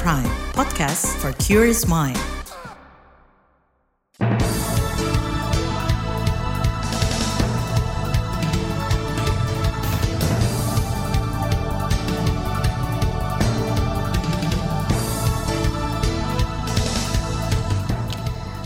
Prime, podcast for curious mind.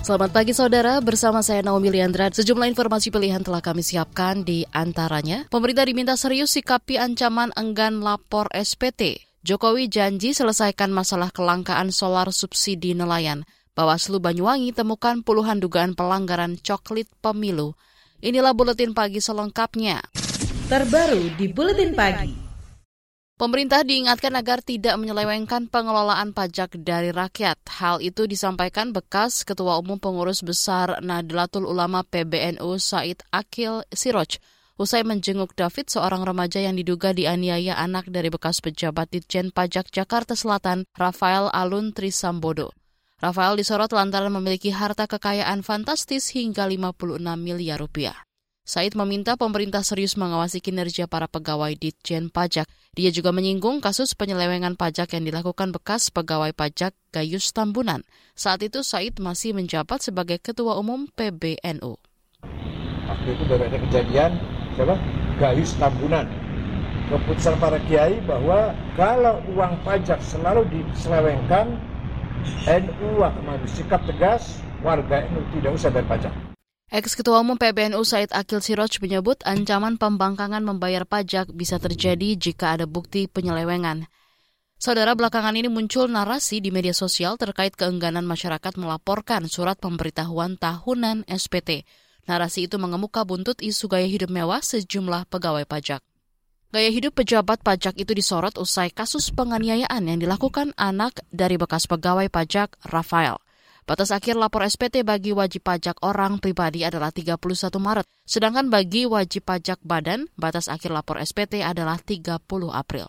Selamat pagi saudara, bersama saya Naomi Liandra. Sejumlah informasi pilihan telah kami siapkan di antaranya. Pemerintah diminta serius sikapi ancaman enggan lapor SPT. Jokowi janji selesaikan masalah kelangkaan solar subsidi nelayan. Bawaslu Banyuwangi temukan puluhan dugaan pelanggaran coklit pemilu. Inilah buletin pagi selengkapnya. Terbaru di buletin pagi. Pemerintah diingatkan agar tidak menyelewengkan pengelolaan pajak dari rakyat. Hal itu disampaikan bekas Ketua Umum Pengurus Besar Nahdlatul Ulama PBNU Said Akil Siroj usai menjenguk David, seorang remaja yang diduga dianiaya anak dari bekas pejabat Ditjen Pajak Jakarta Selatan, Rafael Alun Trisambodo. Rafael disorot lantaran memiliki harta kekayaan fantastis hingga 56 miliar rupiah. Said meminta pemerintah serius mengawasi kinerja para pegawai Ditjen Pajak. Dia juga menyinggung kasus penyelewengan pajak yang dilakukan bekas pegawai pajak Gayus Tambunan. Saat itu Said masih menjabat sebagai Ketua Umum PBNU. Waktu itu baru ada kejadian, siapa? Gayus Tambunan. Keputusan para kiai bahwa kalau uang pajak selalu diselewengkan, NU akan sikap tegas, warga NU tidak usah bayar pajak. Ex-Ketua Umum PBNU Said Akil Siroj menyebut ancaman pembangkangan membayar pajak bisa terjadi jika ada bukti penyelewengan. Saudara belakangan ini muncul narasi di media sosial terkait keengganan masyarakat melaporkan surat pemberitahuan tahunan SPT. Narasi itu mengemuka buntut isu gaya hidup mewah sejumlah pegawai pajak. Gaya hidup pejabat pajak itu disorot usai kasus penganiayaan yang dilakukan anak dari bekas pegawai pajak Rafael. Batas akhir lapor SPT bagi wajib pajak orang pribadi adalah 31 Maret, sedangkan bagi wajib pajak badan, batas akhir lapor SPT adalah 30 April.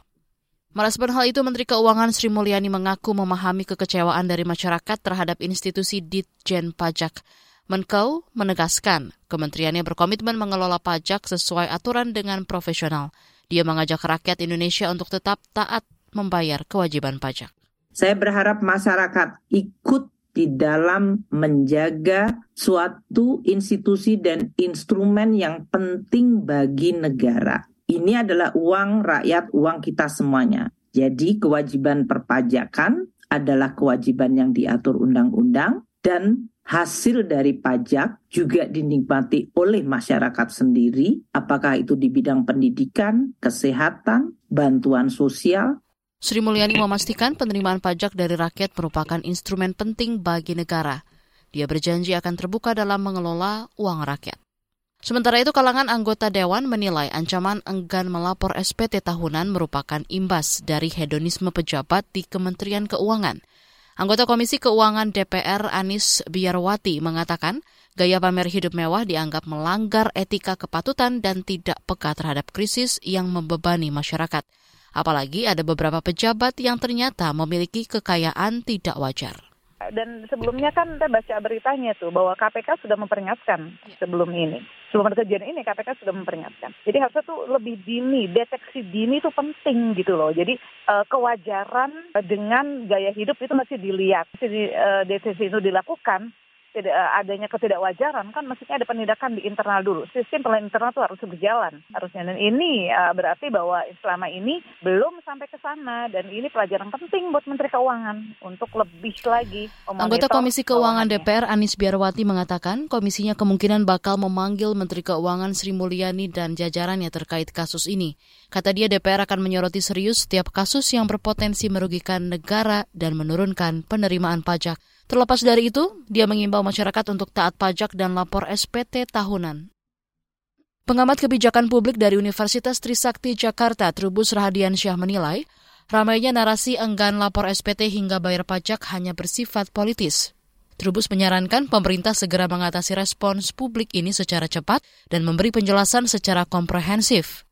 Merespon hal itu, Menteri Keuangan Sri Mulyani mengaku memahami kekecewaan dari masyarakat terhadap institusi Ditjen Pajak. Menkeu menegaskan kementeriannya berkomitmen mengelola pajak sesuai aturan dengan profesional. Dia mengajak rakyat Indonesia untuk tetap taat membayar kewajiban pajak. Saya berharap masyarakat ikut di dalam menjaga suatu institusi dan instrumen yang penting bagi negara. Ini adalah uang rakyat, uang kita semuanya. Jadi kewajiban perpajakan adalah kewajiban yang diatur undang-undang dan hasil dari pajak juga dinikmati oleh masyarakat sendiri, apakah itu di bidang pendidikan, kesehatan, bantuan sosial, Sri Mulyani memastikan penerimaan pajak dari rakyat merupakan instrumen penting bagi negara. Dia berjanji akan terbuka dalam mengelola uang rakyat. Sementara itu, kalangan anggota dewan menilai ancaman enggan melapor SPT tahunan merupakan imbas dari hedonisme pejabat di Kementerian Keuangan. Anggota Komisi Keuangan DPR Anis Biarwati mengatakan gaya pamer hidup mewah dianggap melanggar etika kepatutan dan tidak peka terhadap krisis yang membebani masyarakat. Apalagi ada beberapa pejabat yang ternyata memiliki kekayaan tidak wajar. Dan sebelumnya kan kita baca beritanya tuh bahwa KPK sudah memperingatkan sebelum ini. Sebelum kejadian ini KPK sudah memperingatkan. Jadi harusnya tuh lebih dini, deteksi dini itu penting gitu loh. Jadi uh, kewajaran dengan gaya hidup itu masih dilihat, masih di, uh, deteksi itu dilakukan tidak eh, adanya ketidakwajaran kan mestinya ada penindakan di internal dulu. Sistem pelayanan internal itu harus berjalan harusnya dan ini uh, berarti bahwa selama ini belum sampai ke sana dan ini pelajaran penting buat Menteri Keuangan untuk lebih lagi Anggota Komisi Keuangan DPR Anis Biarwati mengatakan komisinya kemungkinan bakal memanggil Menteri Keuangan Sri Mulyani dan jajarannya terkait kasus ini. Kata dia DPR akan menyoroti serius setiap kasus yang berpotensi merugikan negara dan menurunkan penerimaan pajak. Terlepas dari itu, dia mengimbau masyarakat untuk taat pajak dan lapor SPT tahunan. Pengamat kebijakan publik dari Universitas Trisakti Jakarta, Trubus Rahadian Syah menilai, ramainya narasi enggan lapor SPT hingga bayar pajak hanya bersifat politis. Trubus menyarankan pemerintah segera mengatasi respons publik ini secara cepat dan memberi penjelasan secara komprehensif.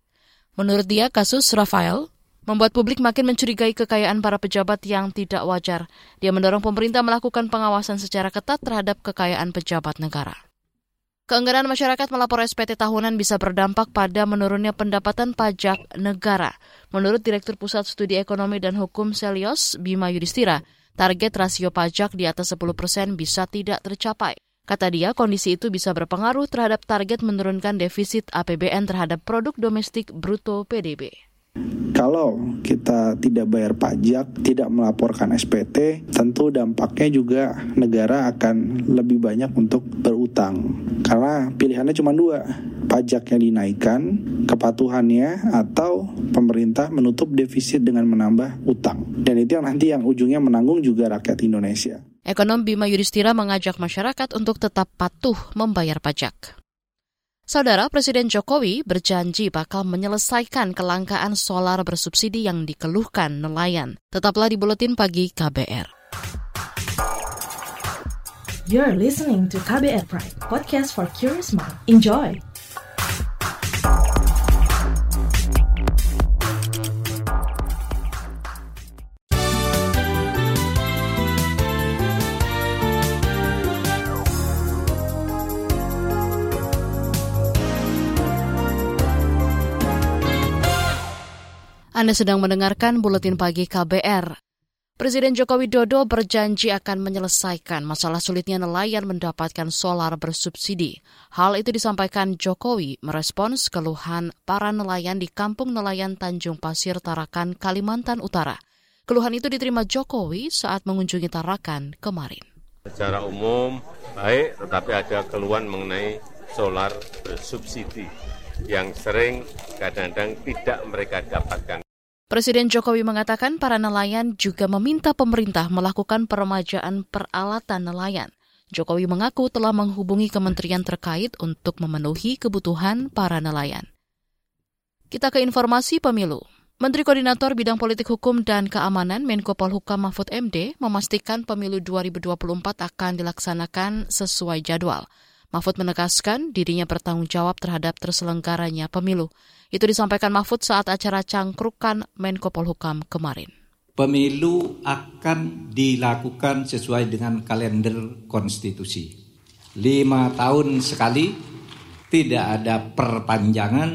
Menurut dia, kasus Rafael membuat publik makin mencurigai kekayaan para pejabat yang tidak wajar. Dia mendorong pemerintah melakukan pengawasan secara ketat terhadap kekayaan pejabat negara. Keengganan masyarakat melapor SPT tahunan bisa berdampak pada menurunnya pendapatan pajak negara. Menurut Direktur Pusat Studi Ekonomi dan Hukum Selios, Bima Yudhistira, target rasio pajak di atas 10 persen bisa tidak tercapai. Kata dia, kondisi itu bisa berpengaruh terhadap target menurunkan defisit APBN terhadap produk domestik bruto PDB. Kalau kita tidak bayar pajak, tidak melaporkan SPT, tentu dampaknya juga negara akan lebih banyak untuk berutang. Karena pilihannya cuma dua, pajaknya dinaikkan, kepatuhannya, atau pemerintah menutup defisit dengan menambah utang. Dan itu yang nanti yang ujungnya menanggung juga rakyat Indonesia. Ekonom Bima Yudhistira mengajak masyarakat untuk tetap patuh membayar pajak. Saudara Presiden Jokowi berjanji bakal menyelesaikan kelangkaan solar bersubsidi yang dikeluhkan nelayan. Tetaplah di Buletin Pagi KBR. You're listening to KBR Pride, podcast for curious mind. Enjoy! Anda sedang mendengarkan Buletin Pagi KBR. Presiden Joko Widodo berjanji akan menyelesaikan masalah sulitnya nelayan mendapatkan solar bersubsidi. Hal itu disampaikan Jokowi merespons keluhan para nelayan di Kampung Nelayan Tanjung Pasir Tarakan, Kalimantan Utara. Keluhan itu diterima Jokowi saat mengunjungi Tarakan kemarin. Secara umum baik, tetapi ada keluhan mengenai solar bersubsidi yang sering kadang-kadang tidak mereka dapatkan. Presiden Jokowi mengatakan para nelayan juga meminta pemerintah melakukan peremajaan peralatan nelayan. Jokowi mengaku telah menghubungi kementerian terkait untuk memenuhi kebutuhan para nelayan. Kita ke informasi pemilu. Menteri Koordinator Bidang Politik Hukum dan Keamanan Menko Polhukam Mahfud MD memastikan pemilu 2024 akan dilaksanakan sesuai jadwal. Mahfud menegaskan dirinya bertanggung jawab terhadap terselenggaranya pemilu. Itu disampaikan Mahfud saat acara cangkrukan Menko Polhukam kemarin. Pemilu akan dilakukan sesuai dengan kalender konstitusi. Lima tahun sekali, tidak ada perpanjangan,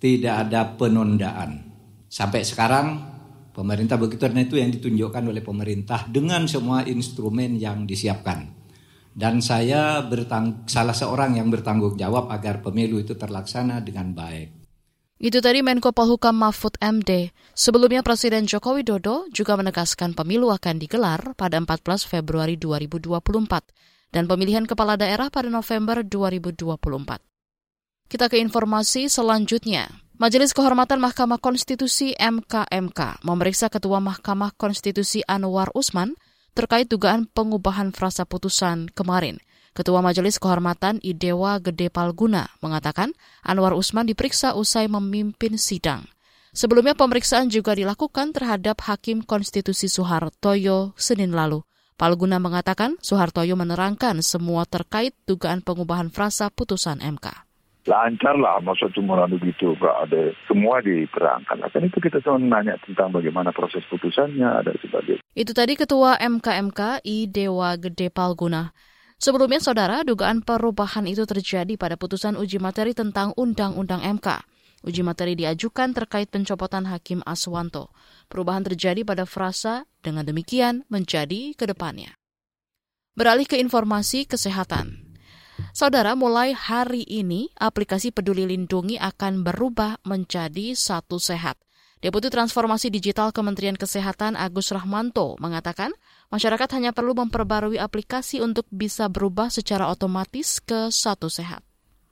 tidak ada penundaan. Sampai sekarang, pemerintah begitu dan itu yang ditunjukkan oleh pemerintah dengan semua instrumen yang disiapkan dan saya bertang salah seorang yang bertanggung jawab agar pemilu itu terlaksana dengan baik. Itu tadi Menko Polhukam Mahfud MD. Sebelumnya Presiden Joko Widodo juga menegaskan pemilu akan digelar pada 14 Februari 2024 dan pemilihan kepala daerah pada November 2024. Kita ke informasi selanjutnya. Majelis Kehormatan Mahkamah Konstitusi MKMK memeriksa Ketua Mahkamah Konstitusi Anwar Usman terkait dugaan pengubahan frasa putusan kemarin. Ketua Majelis Kehormatan Idewa Gede Palguna mengatakan Anwar Usman diperiksa usai memimpin sidang. Sebelumnya pemeriksaan juga dilakukan terhadap Hakim Konstitusi Soehartoyo Senin lalu. Palguna mengatakan Soehartoyo menerangkan semua terkait dugaan pengubahan frasa putusan MK lancar lah masa cuma lalu gitu gak ada semua diterangkan kan itu kita cuma nanya tentang bagaimana proses putusannya ada sebagainya itu tadi ketua MKMK I Dewa Gede Palguna Sebelumnya, saudara, dugaan perubahan itu terjadi pada putusan uji materi tentang Undang-Undang MK. Uji materi diajukan terkait pencopotan Hakim Aswanto. Perubahan terjadi pada frasa, dengan demikian menjadi ke depannya. Beralih ke informasi kesehatan. Saudara, mulai hari ini aplikasi Peduli Lindungi akan berubah menjadi satu sehat. Deputi Transformasi Digital Kementerian Kesehatan Agus Rahmanto mengatakan, masyarakat hanya perlu memperbarui aplikasi untuk bisa berubah secara otomatis ke satu sehat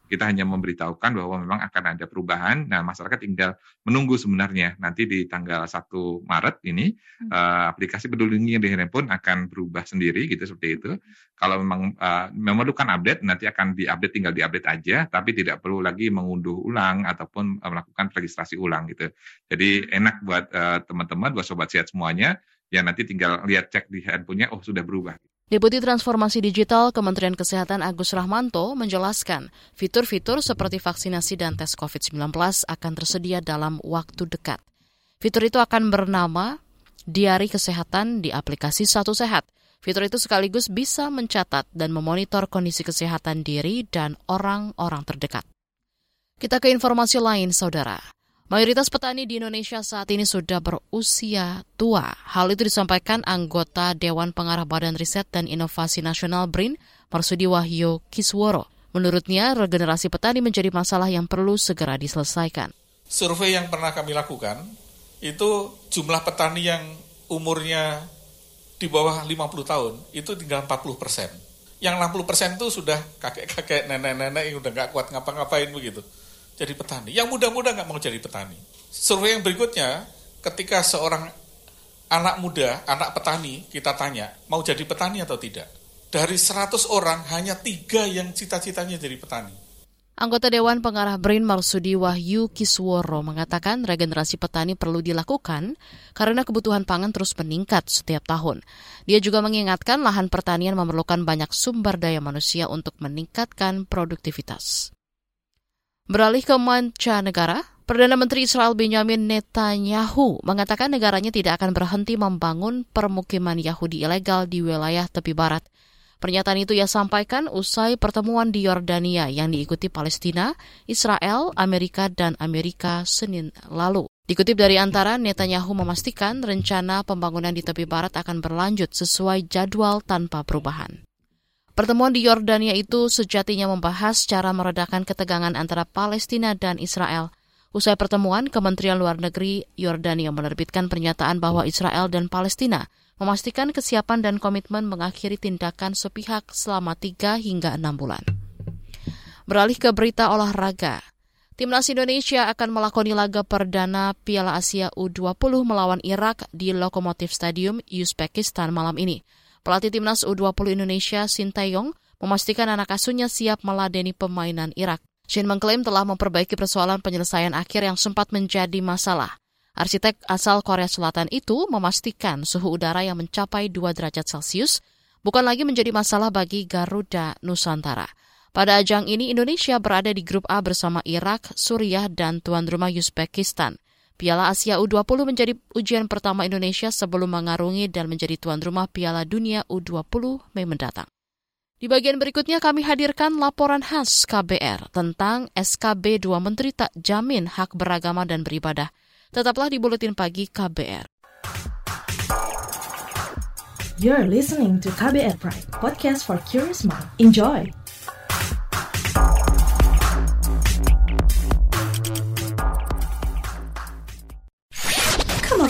kita hanya memberitahukan bahwa memang akan ada perubahan. Nah, masyarakat tinggal menunggu sebenarnya nanti di tanggal 1 Maret ini hmm. uh, aplikasi peduli yang di handphone akan berubah sendiri gitu seperti itu. Kalau memang uh, memerlukan update nanti akan diupdate tinggal diupdate aja, tapi tidak perlu lagi mengunduh ulang ataupun uh, melakukan registrasi ulang gitu. Jadi enak buat uh, teman-teman, buat sobat sehat semuanya. Ya nanti tinggal lihat cek di handphonenya, oh sudah berubah. Deputi Transformasi Digital Kementerian Kesehatan Agus Rahmanto menjelaskan, fitur-fitur seperti vaksinasi dan tes COVID-19 akan tersedia dalam waktu dekat. Fitur itu akan bernama Diari Kesehatan di aplikasi Satu Sehat. Fitur itu sekaligus bisa mencatat dan memonitor kondisi kesehatan diri dan orang-orang terdekat. Kita ke informasi lain, saudara. Mayoritas petani di Indonesia saat ini sudah berusia tua. Hal itu disampaikan anggota Dewan Pengarah Badan Riset dan Inovasi Nasional BRIN, Marsudi Wahyu Kisworo. Menurutnya, regenerasi petani menjadi masalah yang perlu segera diselesaikan. Survei yang pernah kami lakukan, itu jumlah petani yang umurnya di bawah 50 tahun itu tinggal 40 persen. Yang 60 persen itu sudah kakek-kakek, nenek-nenek yang udah nggak kuat ngapa-ngapain begitu. Jadi petani. Yang muda-muda nggak mau jadi petani. Survei yang berikutnya, ketika seorang anak muda, anak petani, kita tanya, mau jadi petani atau tidak? Dari 100 orang, hanya tiga yang cita-citanya jadi petani. Anggota Dewan Pengarah BRIN Marsudi Wahyu Kisworo mengatakan regenerasi petani perlu dilakukan karena kebutuhan pangan terus meningkat setiap tahun. Dia juga mengingatkan lahan pertanian memerlukan banyak sumber daya manusia untuk meningkatkan produktivitas. Beralih ke mancanegara, Perdana Menteri Israel Benjamin Netanyahu mengatakan negaranya tidak akan berhenti membangun permukiman Yahudi ilegal di wilayah tepi barat – Pernyataan itu ia sampaikan usai pertemuan di Yordania yang diikuti Palestina, Israel, Amerika, dan Amerika Senin lalu. Dikutip dari antara, Netanyahu memastikan rencana pembangunan di tepi barat akan berlanjut sesuai jadwal tanpa perubahan. Pertemuan di Yordania itu sejatinya membahas cara meredakan ketegangan antara Palestina dan Israel. Usai pertemuan, Kementerian Luar Negeri Yordania menerbitkan pernyataan bahwa Israel dan Palestina memastikan kesiapan dan komitmen mengakhiri tindakan sepihak selama 3 hingga 6 bulan. Beralih ke berita olahraga. Timnas Indonesia akan melakoni laga perdana Piala Asia U20 melawan Irak di Lokomotif Stadium, Uzbekistan malam ini. Pelatih Timnas U20 Indonesia, Sintayong, memastikan anak asuhnya siap meladeni pemainan Irak. Shin mengklaim telah memperbaiki persoalan penyelesaian akhir yang sempat menjadi masalah. Arsitek asal Korea Selatan itu memastikan suhu udara yang mencapai 2 derajat Celcius bukan lagi menjadi masalah bagi Garuda Nusantara. Pada ajang ini Indonesia berada di grup A bersama Irak, Suriah, dan tuan rumah Uzbekistan. Piala Asia U20 menjadi ujian pertama Indonesia sebelum mengarungi dan menjadi tuan rumah Piala Dunia U20 Mei mendatang. Di bagian berikutnya kami hadirkan laporan khas KBR tentang SKB dua menteri tak jamin hak beragama dan beribadah. Tetaplah di Buletin Pagi KBR. You're listening to KBR Pride, podcast for curious mind. Enjoy!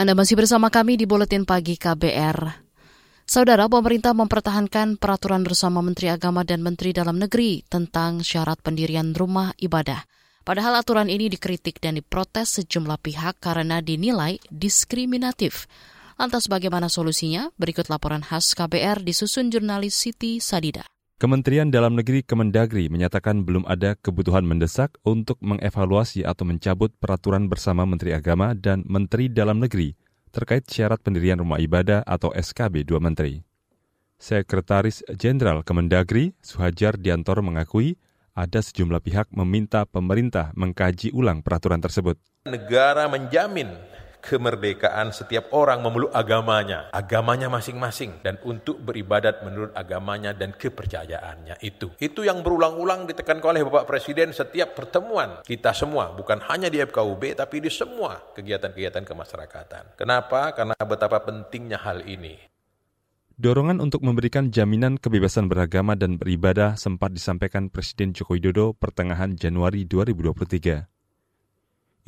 Anda masih bersama kami di Buletin Pagi KBR. Saudara, pemerintah mempertahankan peraturan bersama Menteri Agama dan Menteri Dalam Negeri tentang syarat pendirian rumah ibadah. Padahal aturan ini dikritik dan diprotes sejumlah pihak karena dinilai diskriminatif. Lantas bagaimana solusinya? Berikut laporan khas KBR disusun jurnalis Siti Sadida. Kementerian Dalam Negeri Kemendagri menyatakan belum ada kebutuhan mendesak untuk mengevaluasi atau mencabut peraturan bersama Menteri Agama dan Menteri Dalam Negeri terkait syarat pendirian rumah ibadah atau SKB dua menteri. Sekretaris Jenderal Kemendagri, Suhajar Diantor mengakui ada sejumlah pihak meminta pemerintah mengkaji ulang peraturan tersebut. Negara menjamin kemerdekaan setiap orang memeluk agamanya, agamanya masing-masing dan untuk beribadat menurut agamanya dan kepercayaannya itu. Itu yang berulang-ulang ditekankan oleh Bapak Presiden setiap pertemuan kita semua, bukan hanya di FKUB tapi di semua kegiatan-kegiatan kemasyarakatan. Kenapa? Karena betapa pentingnya hal ini. Dorongan untuk memberikan jaminan kebebasan beragama dan beribadah sempat disampaikan Presiden Joko Widodo pertengahan Januari 2023.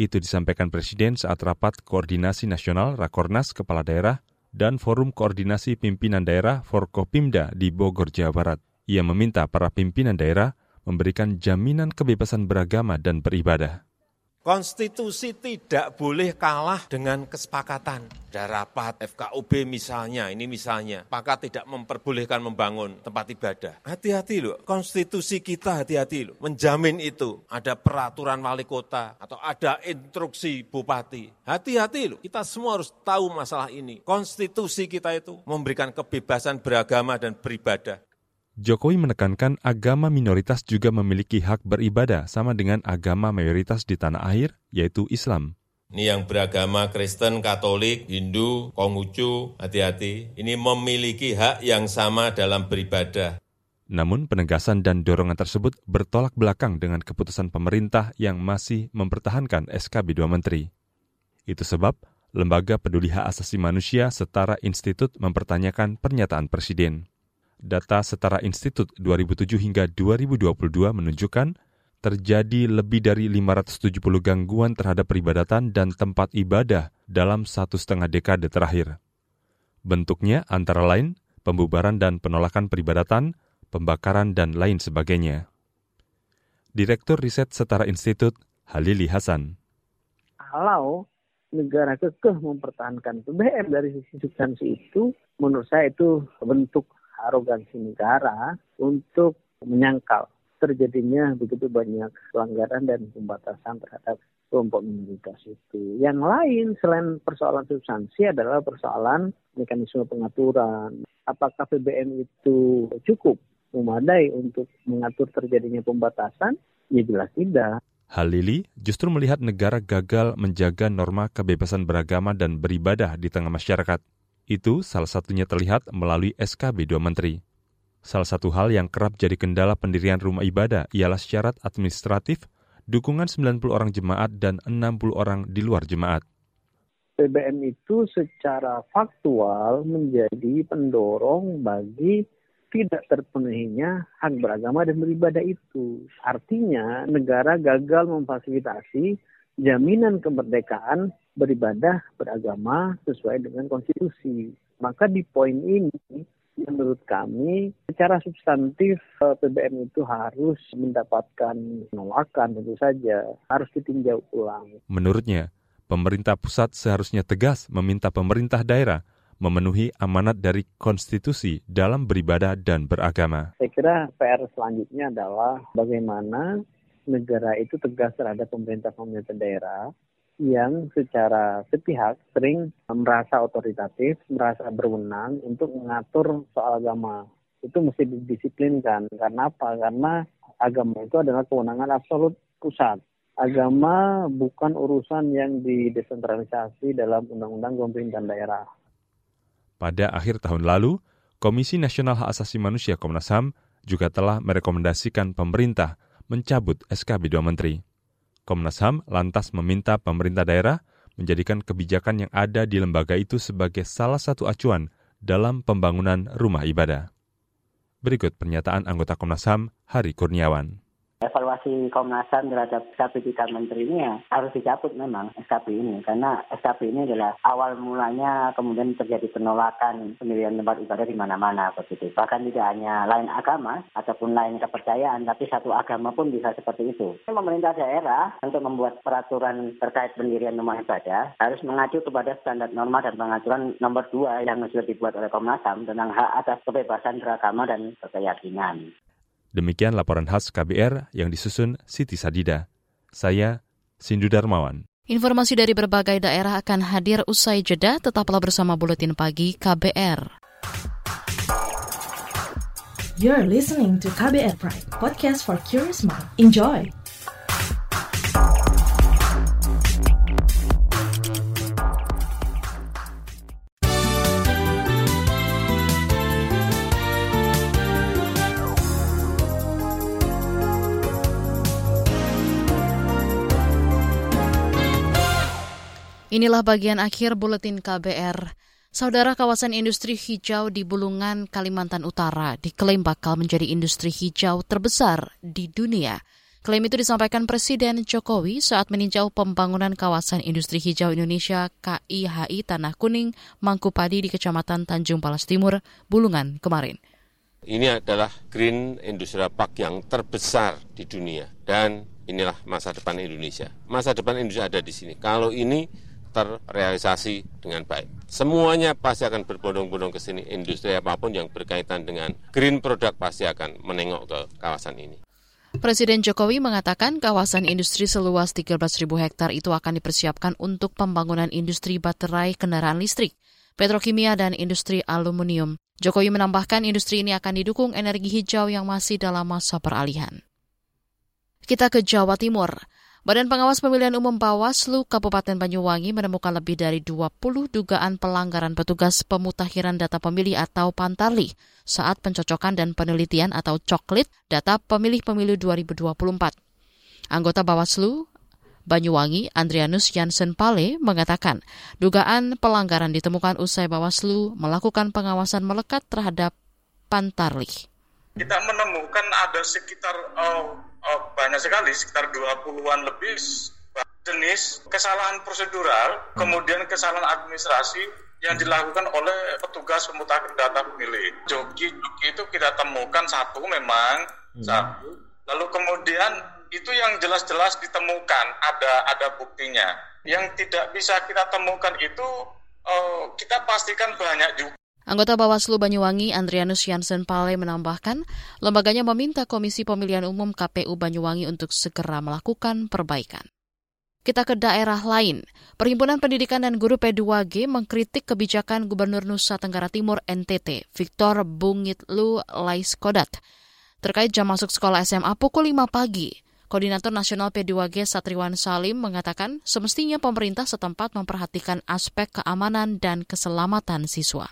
Itu disampaikan Presiden saat rapat Koordinasi Nasional Rakornas Kepala Daerah dan Forum Koordinasi Pimpinan Daerah Forkopimda di Bogor, Jawa Barat. Ia meminta para pimpinan daerah memberikan jaminan kebebasan beragama dan beribadah. Konstitusi tidak boleh kalah dengan kesepakatan. Ada rapat FKUB misalnya, ini misalnya, maka tidak memperbolehkan membangun tempat ibadah. Hati-hati loh, konstitusi kita hati-hati loh. Menjamin itu, ada peraturan wali kota, atau ada instruksi bupati. Hati-hati loh, kita semua harus tahu masalah ini. Konstitusi kita itu memberikan kebebasan beragama dan beribadah. Jokowi menekankan agama minoritas juga memiliki hak beribadah sama dengan agama mayoritas di tanah air, yaitu Islam. Ini yang beragama Kristen, Katolik, Hindu, Konghucu, hati-hati. Ini memiliki hak yang sama dalam beribadah. Namun penegasan dan dorongan tersebut bertolak belakang dengan keputusan pemerintah yang masih mempertahankan SKB 2 Menteri. Itu sebab Lembaga Peduli Hak Asasi Manusia Setara Institut mempertanyakan pernyataan Presiden. Data Setara Institut 2007 hingga 2022 menunjukkan terjadi lebih dari 570 gangguan terhadap peribadatan dan tempat ibadah dalam satu setengah dekade terakhir. Bentuknya antara lain pembubaran dan penolakan peribadatan, pembakaran, dan lain sebagainya. Direktur Riset Setara Institut, Halili Hasan. Kalau negara kekeh mempertahankan PBM dari sisi substansi itu, menurut saya itu bentuk arogansi negara untuk menyangkal terjadinya begitu banyak pelanggaran dan pembatasan terhadap kelompok minoritas itu. Yang lain selain persoalan substansi adalah persoalan mekanisme pengaturan. Apakah PBM itu cukup memadai untuk mengatur terjadinya pembatasan? Ya jelas tidak. Halili justru melihat negara gagal menjaga norma kebebasan beragama dan beribadah di tengah masyarakat. Itu salah satunya terlihat melalui SKB dua menteri. Salah satu hal yang kerap jadi kendala pendirian rumah ibadah ialah syarat administratif, dukungan 90 orang jemaat dan 60 orang di luar jemaat. PBM itu secara faktual menjadi pendorong bagi tidak terpenuhinya hak beragama dan beribadah itu. Artinya negara gagal memfasilitasi jaminan kemerdekaan beribadah beragama sesuai dengan konstitusi. Maka di poin ini menurut kami secara substantif eh, PBM itu harus mendapatkan penolakan tentu saja harus ditinjau ulang. Menurutnya, pemerintah pusat seharusnya tegas meminta pemerintah daerah memenuhi amanat dari konstitusi dalam beribadah dan beragama. Saya kira PR selanjutnya adalah bagaimana negara itu tegas terhadap pemerintah-pemerintah daerah yang secara sepihak sering merasa otoritatif, merasa berwenang untuk mengatur soal agama. Itu mesti didisiplinkan. Karena apa? Karena agama itu adalah kewenangan absolut pusat. Agama bukan urusan yang didesentralisasi dalam undang-undang pemerintahan daerah. Pada akhir tahun lalu, Komisi Nasional Hak Asasi Manusia Komnas HAM juga telah merekomendasikan pemerintah mencabut SKB 2 Menteri. Komnas HAM lantas meminta pemerintah daerah menjadikan kebijakan yang ada di lembaga itu sebagai salah satu acuan dalam pembangunan rumah ibadah. Berikut pernyataan anggota Komnas HAM, Hari Kurniawan evaluasi Komnas HAM terhadap SKP tiga menteri ini ya harus dicabut memang SKP ini. Karena SKP ini adalah awal mulanya kemudian terjadi penolakan pendirian tempat ibadah di mana-mana begitu. Bahkan tidak hanya lain agama ataupun lain kepercayaan tapi satu agama pun bisa seperti itu. Pemerintah daerah untuk membuat peraturan terkait pendirian rumah ibadah harus mengacu kepada standar norma dan pengaturan nomor dua yang sudah dibuat oleh Komnas HAM tentang hak atas kebebasan beragama dan berkeyakinan. Demikian laporan khas KBR yang disusun Siti Sadida. Saya Sindu Darmawan. Informasi dari berbagai daerah akan hadir usai jeda, tetaplah bersama Buletin Pagi KBR. You're listening to KBR Pride, podcast for curious mind. Enjoy! Inilah bagian akhir buletin KBR. Saudara kawasan industri hijau di Bulungan, Kalimantan Utara diklaim bakal menjadi industri hijau terbesar di dunia. Klaim itu disampaikan Presiden Jokowi saat meninjau pembangunan kawasan industri hijau Indonesia KIHI Tanah Kuning, Mangkupadi di Kecamatan Tanjung Palas Timur, Bulungan kemarin. Ini adalah Green Industrial Park yang terbesar di dunia dan inilah masa depan Indonesia. Masa depan Indonesia ada di sini. Kalau ini terrealisasi dengan baik. Semuanya pasti akan berbondong-bondong ke sini. Industri apa pun yang berkaitan dengan green product pasti akan menengok ke kawasan ini. Presiden Jokowi mengatakan kawasan industri seluas 13.000 hektar itu akan dipersiapkan untuk pembangunan industri baterai kendaraan listrik, petrokimia, dan industri aluminium. Jokowi menambahkan industri ini akan didukung energi hijau yang masih dalam masa peralihan. Kita ke Jawa Timur. Badan Pengawas Pemilihan Umum Bawaslu Kabupaten Banyuwangi menemukan lebih dari 20 dugaan pelanggaran petugas pemutakhiran data pemilih atau Pantarli saat pencocokan dan penelitian atau coklit data pemilih pemilu 2024. Anggota Bawaslu Banyuwangi, Andrianus Jansen Pale, mengatakan dugaan pelanggaran ditemukan usai Bawaslu melakukan pengawasan melekat terhadap Pantarli. Kita menemukan ada sekitar uh, oh, banyak sekali sekitar 20-an lebih jenis kesalahan prosedural, kemudian kesalahan administrasi yang dilakukan oleh petugas pemutakhiran data pemilih. Joki-joki itu kita temukan satu memang hmm. satu. Lalu kemudian itu yang jelas-jelas ditemukan ada ada buktinya. Yang tidak bisa kita temukan itu uh, kita pastikan banyak juga Anggota Bawaslu Banyuwangi Andrianus Jansen Pale menambahkan, lembaganya meminta Komisi Pemilihan Umum KPU Banyuwangi untuk segera melakukan perbaikan. Kita ke daerah lain. Perhimpunan Pendidikan dan Guru P2G mengkritik kebijakan Gubernur Nusa Tenggara Timur NTT, Victor Bungitlu Laiskodat, terkait jam masuk sekolah SMA pukul 5 pagi. Koordinator Nasional P2G Satriwan Salim mengatakan semestinya pemerintah setempat memperhatikan aspek keamanan dan keselamatan siswa.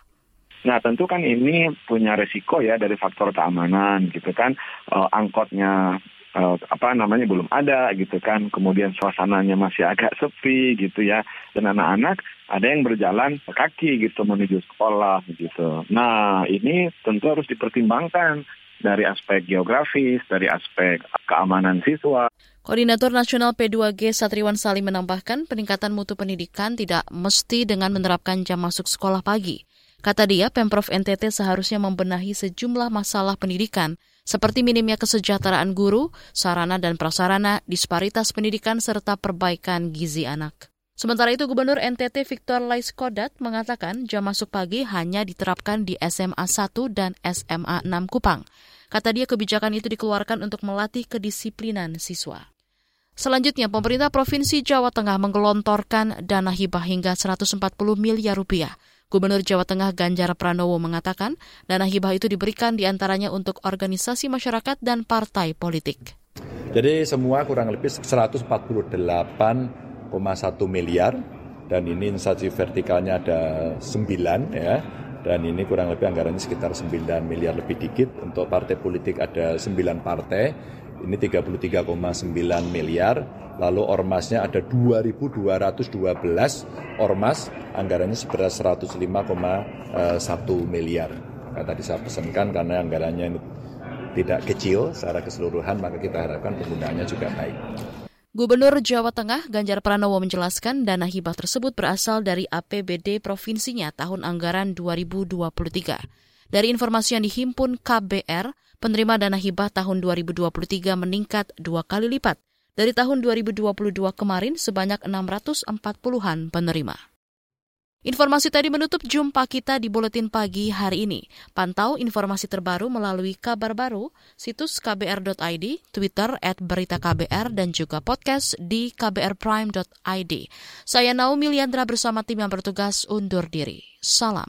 Nah tentu kan ini punya resiko ya dari faktor keamanan gitu kan uh, angkotnya uh, apa namanya belum ada gitu kan kemudian suasananya masih agak sepi gitu ya dan anak-anak ada yang berjalan kaki gitu menuju sekolah gitu. Nah ini tentu harus dipertimbangkan dari aspek geografis, dari aspek keamanan siswa. Koordinator Nasional P2G Satriwan Salim menambahkan peningkatan mutu pendidikan tidak mesti dengan menerapkan jam masuk sekolah pagi. Kata dia, Pemprov NTT seharusnya membenahi sejumlah masalah pendidikan, seperti minimnya kesejahteraan guru, sarana dan prasarana, disparitas pendidikan, serta perbaikan gizi anak. Sementara itu, Gubernur NTT Victor Laiskodat mengatakan jam masuk pagi hanya diterapkan di SMA 1 dan SMA 6 Kupang. Kata dia kebijakan itu dikeluarkan untuk melatih kedisiplinan siswa. Selanjutnya, pemerintah Provinsi Jawa Tengah menggelontorkan dana hibah hingga 140 miliar rupiah Gubernur Jawa Tengah Ganjar Pranowo mengatakan dana hibah itu diberikan di antaranya untuk organisasi masyarakat dan partai politik. Jadi semua kurang lebih 148,1 miliar dan ini instansi vertikalnya ada 9 ya dan ini kurang lebih anggarannya sekitar 9 miliar lebih dikit untuk partai politik ada 9 partai ini 33,9 miliar, lalu ormasnya ada 2.212 ormas, anggarannya seberas 105,1 miliar. Nah, tadi saya pesankan karena anggarannya ini tidak kecil secara keseluruhan, maka kita harapkan penggunaannya juga baik. Gubernur Jawa Tengah Ganjar Pranowo menjelaskan dana hibah tersebut berasal dari APBD provinsinya tahun anggaran 2023. Dari informasi yang dihimpun KBR, penerima dana hibah tahun 2023 meningkat dua kali lipat dari tahun 2022 kemarin sebanyak 640-an penerima. Informasi tadi menutup jumpa kita di Buletin Pagi hari ini. Pantau informasi terbaru melalui kabar baru, situs kbr.id, Twitter at berita KBR, dan juga podcast di kbrprime.id. Saya Naomi Liandra bersama tim yang bertugas undur diri. Salam.